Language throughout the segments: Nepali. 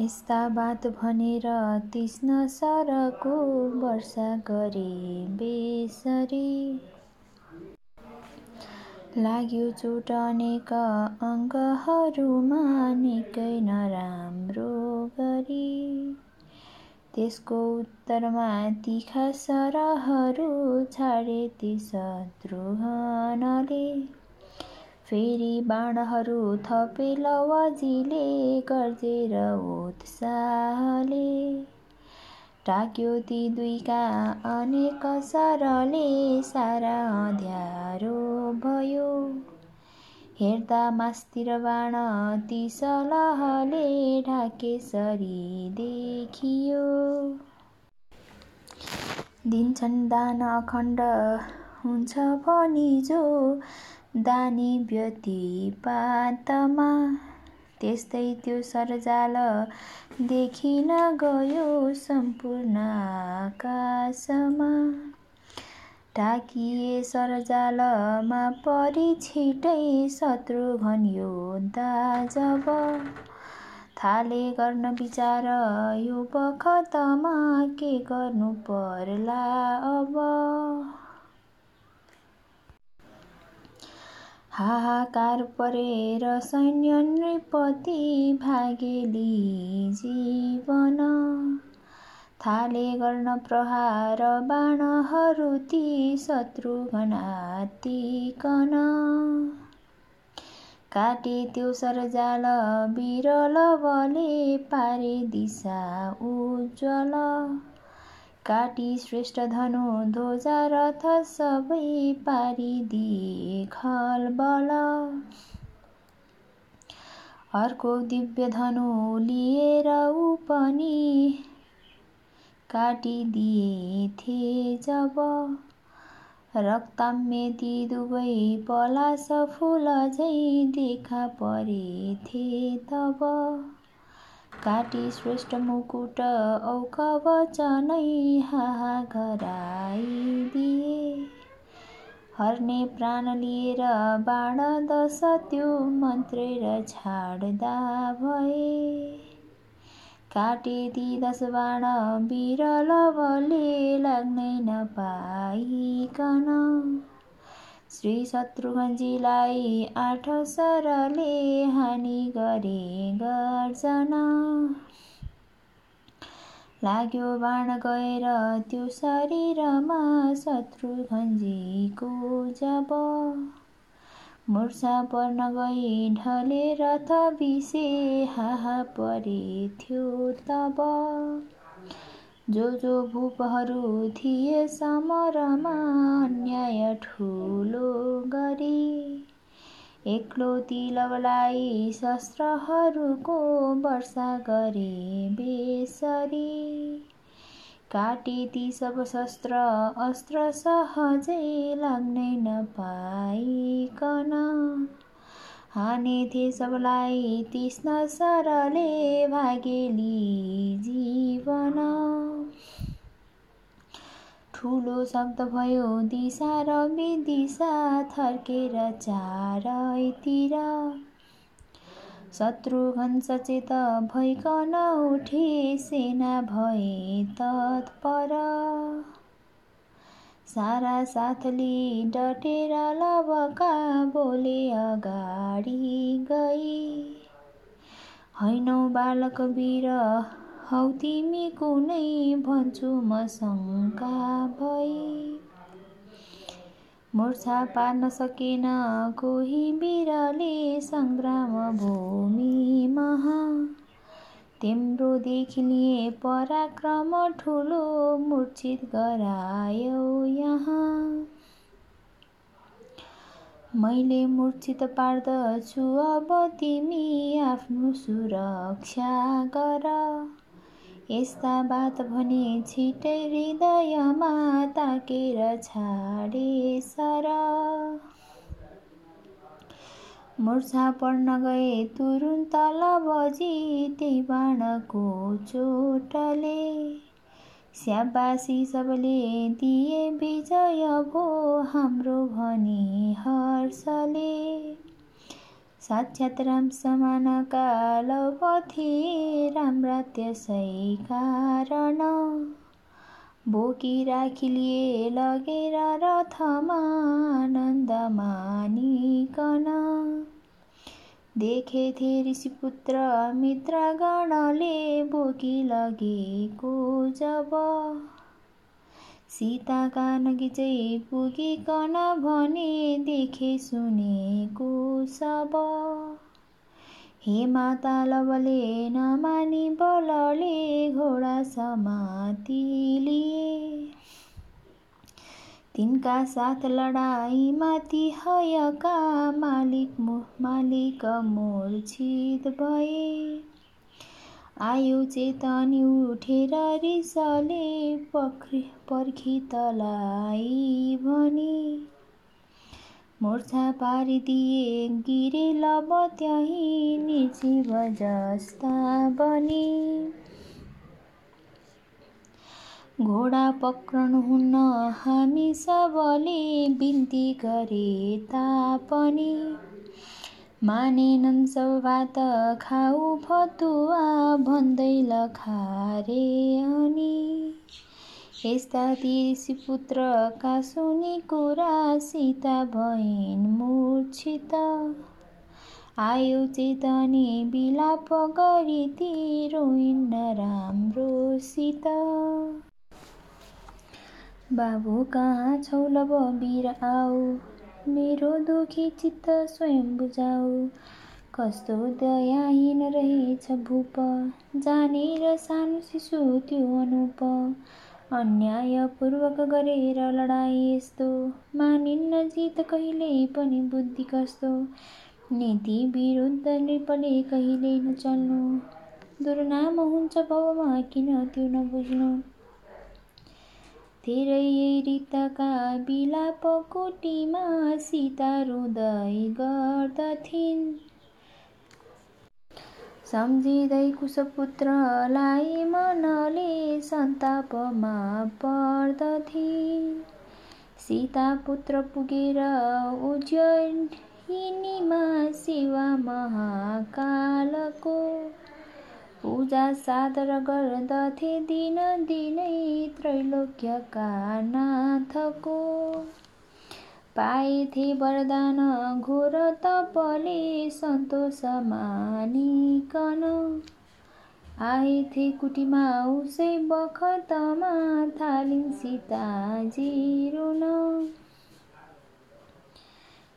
यस्ता बात भनेर तीक्ष्ण सरको वर्षा गरे बेसरी। लाग्यो चोट अनेक अङ्गहरूमा निकै नराम्रो गरी। त्यसको उत्तरमा तिखा सरहरू छाडे ती शत्रुघ्नले फेरि बाणहरू थपे लवजीले गर्जेर उत्साहले टाक्यो ती दुईका अनेक सरले सारा अँध्यारो भयो। हेर्दा मास्तिर बाण ती सलहले ढाकेसरी देखियो। दिन्छन् दान अखण्ड हुन्छ भनी जो दानी व्यतिपातमा त्यस्तै त्यो सरजाल देखिन गयो सम्पूर्ण आकाशमा। ढाकिए सरजालमा परि छिटै शत्रुघ्न योद्धा जब। थाले गर्न विचार यो बखतमा के गर्नु पर्ला अब? हाहाकार परेर सैन्य नृपति भागेली जीवन। थाले गर्न प्रहार बाणहरू ती शत्रुघ्न आत्तिकन काटे त्यो सरजाल बिरल बले पारे दिशा उज्जवल। काटी श्रेष्ठ धनु ध्वजा रथ सबै पारिदिए खलबल अर्को दिव्य धनु लिएर ऊ पनि काटिदिए थे जब। रक्ताम्य ती दुवै पलास फुल झै देखा परेथे तब। काटी श्रेष्ठ मुकुट औ कवचनै हाहा गराइदिए हर्ने प्राण लिएर बाण दश त्यो मन्त्रेर छाड्दा भए। काटे ती दश बाण बिरल लाग्नै नपाइकन। श्री शत्रुघ्नजीलाई आठ सरले हानि गरे गर्जन। लाग्यो बाण गएर त्यो शरीरमा शत्रुघ्नजीको जब मुर्छा पर्न गई ढले रथ विषे हाहा परेथ्यो तब। जो जो भूपहरू थिए समरमा अन्याय ठुलो गरी। एक्लो ती लवलाई शस्त्रहरूको वर्षा गरे बेसरी। काटे ती सब शस्त्र अस्त्र सहजै लाग्नै नपाइकन। हानेथे सबलाई तीक्ष्ण सरले भागेली जीवन ठुलो शब्द भयो दिशा र विदिशा थर्केर चारैतिर शत्रुघ्न सचेत भइकन उठे सेना भए तत्पर सारा साथले डटेर लबका बोले अगाडि गई। हैनौ बालक वीर हौ तिमी कुनै भन्छु म शङ्का भई। मुर्छा पार्न सकेन कोही वीरले सङ्ग्राम भूमिमा। तिम्रो देखिलिए पराक्रम ठुलो मूर्छित गरायौ यहाँ। मैले मूर्छित पार्दछु अब तिमी आफ्नो सुरक्षा गर। यस्ता बात भने छिटै हृदयमा ताकेर छाडे सर। मुर्छा पर्न गए तुरुन्त लवजी त्यही बाणको चोटले। स्याबासी सबले दिए विजय भो हाम्रो भनी हर्षले। साक्षात् राम समान काल पथे राम्रा त्यसै कारण। बोकी राखिलिए लगेर रथमा आनन्द मानिकन देखेथे ऋषिपुत्र मित्रगणले बोकी लगेको जब। सीताका नगिचै पुगिकन भने देखे सुनेको सब। हे माता लवले नमानी बलले घोडा समाति लिए तिनका साथ लडाइँमाथि हयका मालिक मालिक मूर्छित भए। आयो चेतनी उठेर रिसले पर्खी तलाई भने। मोर्छा पारिदिए गिरे लब त्यही निर्जीव जस्ता बने। घोडा पक्रनुहुन्न हामी सबले बिन्ती गरे तापनि। मानेनन् भात खाऊ फतुवा भन्दै लखारे अनि। यस्ता पुत्रका सुनि कुरा सीता भइन् मूर्छित। आयो चेतनी बिलाप गरी ती रोइन् राम्रोसित बाबु कहाँ छौ लब बिर आऊ? मेरो दुखी चित्त स्वयं बुझाऊ। कस्तो दयाहीन रहेछ भूप जानेर सानो शिशु त्यो अनुप। अन्यायपूर्वक गरेर लडाई यस्तो मानिन्न जित कहिल्यै पनि बुद्धि कस्तो। नीति विरुद्ध नृपले कहिल्यै नचल्नु दुर्नाम हुन्छ भाउमा किन त्यो नबुझ्नु। धेरै रितका बिलाप कोटीमा सीता रुँदै गर्दथिन्। सम्झिँदै कुशपुत्रलाई मनले सन्तापमा पर्दथिन् सीता पुत्र पुगेर उज्जयिनीमा सेवा महाकालको पूजा सादर गर्दथे दिन दिनै त्रैलोक्यका नाथको। पाएथे वरदान घोर तपले सन्तोष मानिकन आएथे कुटीमा उसै बखतमा थालिन् सीताजी रुन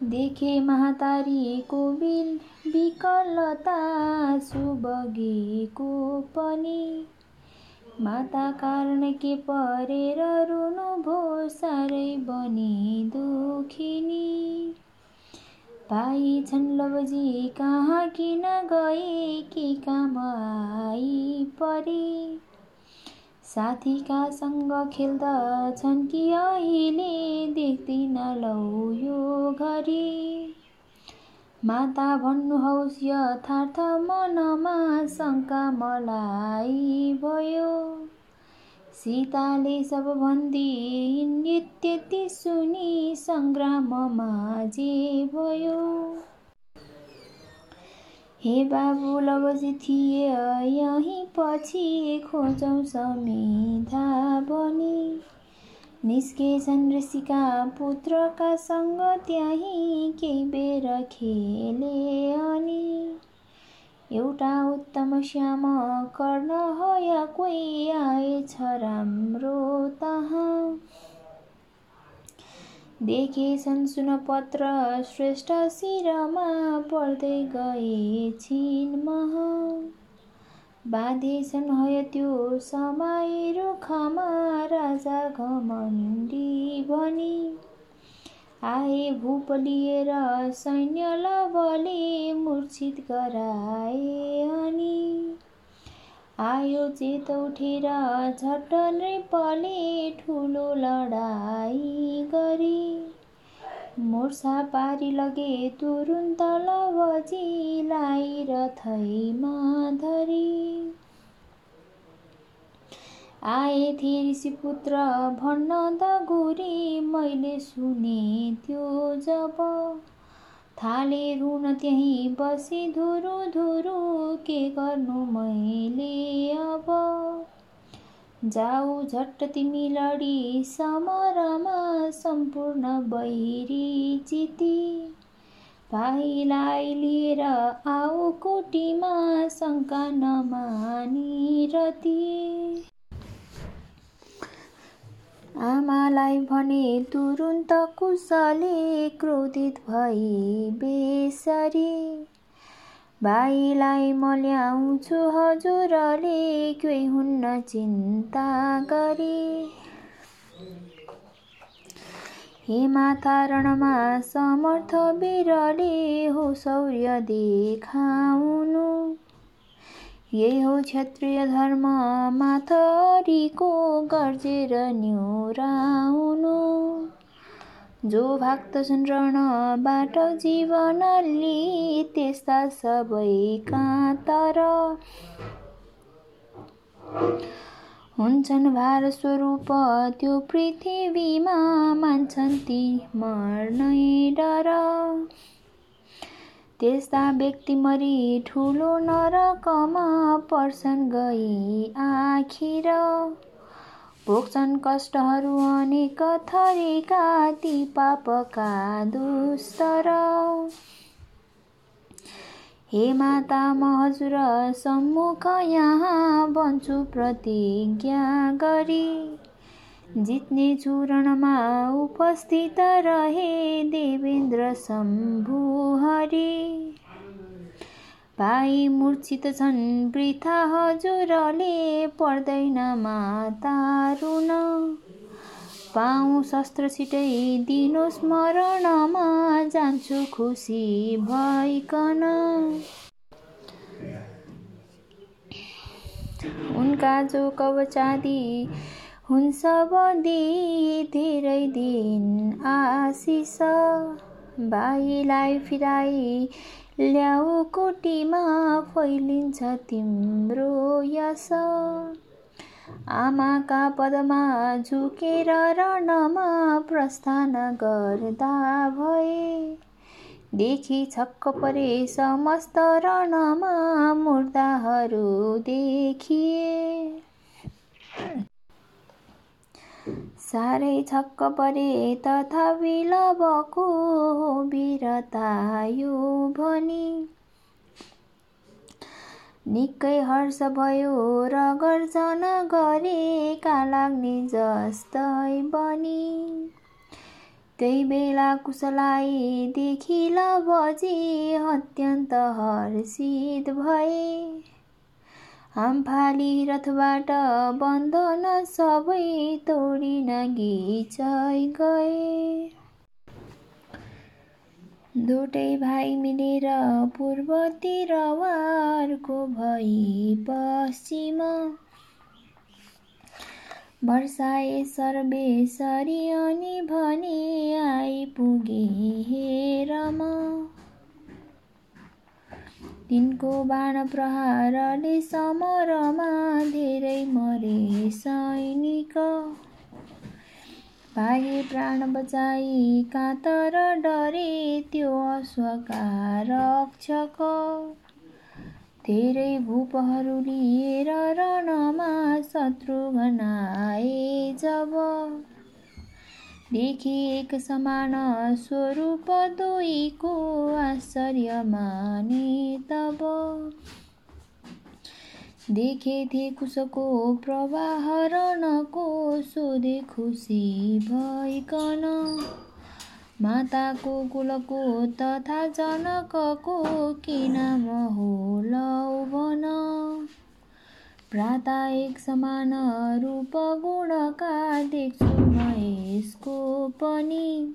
देखे महातारीको बिल विकलता सुबगेको पनि माता कारण के परेर भो साह्रै बनी दुखिनी। भाइ छन् लवजी कहाँ किन गए के काम परे। साथीका सँग खेल्दछन् कि अहिले देख्दिन लौ यो घरी। माता भन्नुहोस् यथार्थ मनमा शङ्का मलाई भयो। सीताले सब भनिदिन् त्यति सुनि सङ्ग्राममा जे भयो। हे बाबु लवजी थिए यहीँ पछि खोजौँ समिधा बनी। निस्केछन् ऋषिका पुत्रका सँग त्यहीँ केही बेर खेले अनि एउटा उत्तम श्याम कर्ण हया कोही आएछ राम्रो तहाँ। देखेछन् सुनपत्र श्रेष्ठ शिरमा पर्दै गएछिन् मह। बाँधेछन् हय त्यो समय रुखमा राजा घमण्डी भनी आए भूप लिएर सैन्य लवले मूर्छित गराए अनि। आयो चेत उठेर झट्ट नृपले ठुलो लडाई गरी। मोर्छा पारी लगे तुरुन्त लवजीलाई रथैमा धरी आए थिए पुत्र भन्न द गुरी मैले सुने त्यो जब। थाले रुन त्यहीँ बसी धुरु धुरु के गर्नु मैले? जाऊ झट्ट तिमी लडी समरमा सम्पूर्ण बैरी चिती भाइलाई लिएर आऊ कोटीमा शङ्का नमानी रती। आमालाई भने तुरुन्त कुशले क्रोधित भई बेसरी। भाइलाई म ल्याउँछु हजुरले केही हुन्न चिन्ता गरी। रणमा समर्थ वीरले हो शौर्य देखाउनु। यही हो क्षत्रिय धर्म माथरीको गर्जेर न्युराउनु। जो भाग्दछन् रणबाट जीवनले त्यस्ता सबै तर हुन्छन् भार स्वरूप त्यो पृथ्वीमा मान्छन् ती मर्नै डर। त्यस्ता व्यक्ति मरि ठुलो नरकमा पर्छन् गई आखिर। भोग्छन् कष्टहरू अनेक थरीका ती पापका दुस्तर हे माता म हजुर सम्मुख यहाँ बन्छु प्रतिज्ञा गरी। जित्ने चूरणमा उपस्थित रहे देवेन्द्र शम्भु हरि। भाइ मूर्छित छन् वृथा हजुरले पर्दैन माता रुन पाऊ शस्त्र छिटै दिनु स्मरणमा जान्छु खुसी भइकन। उनका जो कवचादी हुन्छ बदी धेरै दिन आशिष। भाइलाई फिराई ल्याऊ कोटीमा फैलिन्छ तिम्रो यस आमाका पदमा झुकेर रणमा प्रस्थान गर्दा भए। देखि छक्क परे समस्त रणमा मुर्दाहरू देखिए। साह्रै छक्क परे तथा विलबको वीरता यो भनी निकै हर्ष भयो र गर्जन गरेका लाग्ने जस्तै बनी। त्यही बेला कुशलाई देखिल बजी अत्यन्त हर्षित भए। हामफाली रथबाट बन्धन सबै तोडिन गिचै गए। दुटै भाइ मिलेर पूर्वतिर वारको भई पश्चिम। वर्षाए सर्वेसरी अनि भने आइपुगे हेरमा। तिनको बाण प्रहारले समरमा धेरै मरे सैनिक। भाइ प्राण बचाई कातर डरे त्यो अश्वका रक्षक। धेरै भूपहरू लिएर रणमा शत्रु घनाए जब देखि एक समान स्वरूप दुईको आश्चर्य माने तब देखेथे कुशको प्रवाह रणको सोधे खुसी भइकन। माताको कुलको तथा जनकको के नाम हो भन प्राता एक समान रूप गुणका देख्छु म यसको पनि।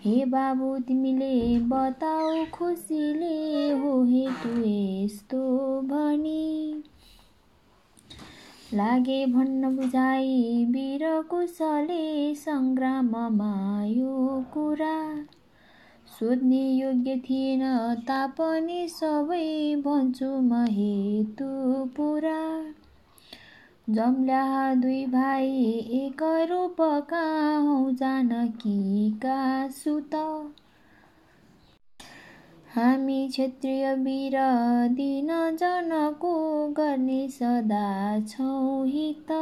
हे बाबु तिमीले बताऊ खुसीले हो हेतु यस्तो भनी। लागे भन्न बुझाइ वीर कुशले सङ्ग्राममा यो कुरा। सोध्ने योग्य थिएन तापनि सबै भन्छु म हेतु पुरा। जम्ल्या दुई भाइ एक रूपका हौ जानकीका सुत। हामी क्षेत्रीय वीर दिन जनको गर्ने सदा छौँ हित।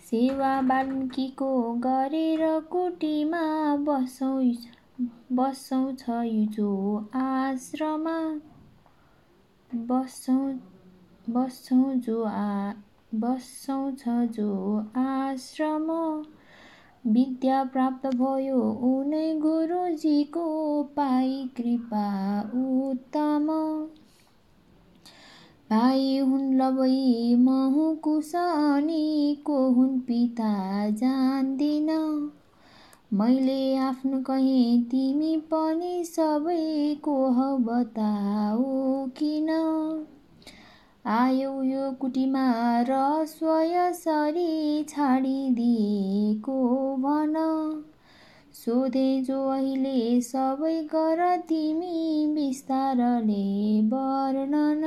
सेवा बाल्मीको गरेर कुटीमा बसौँ। बसौँ छ जो आश्रमा। बसौँ बसौँ जो आ बसौँ छ जो आश्रम। विद्या प्राप्त भयो उनै गुरुजीको पाइ कृपा उत्तम। भाइ हुन् लबै म हुँ कुशनी को हुन् पिता जान्दिन। मैले आफ्नो कहेँ तिमी पनि सबैको हौ बताऊ किन? आयौ यो कुटीमा र स्वयसरी छाडिदिएको भन। सोधे जो अहिले सबै गर तिमी बिस्तारले वर्णन।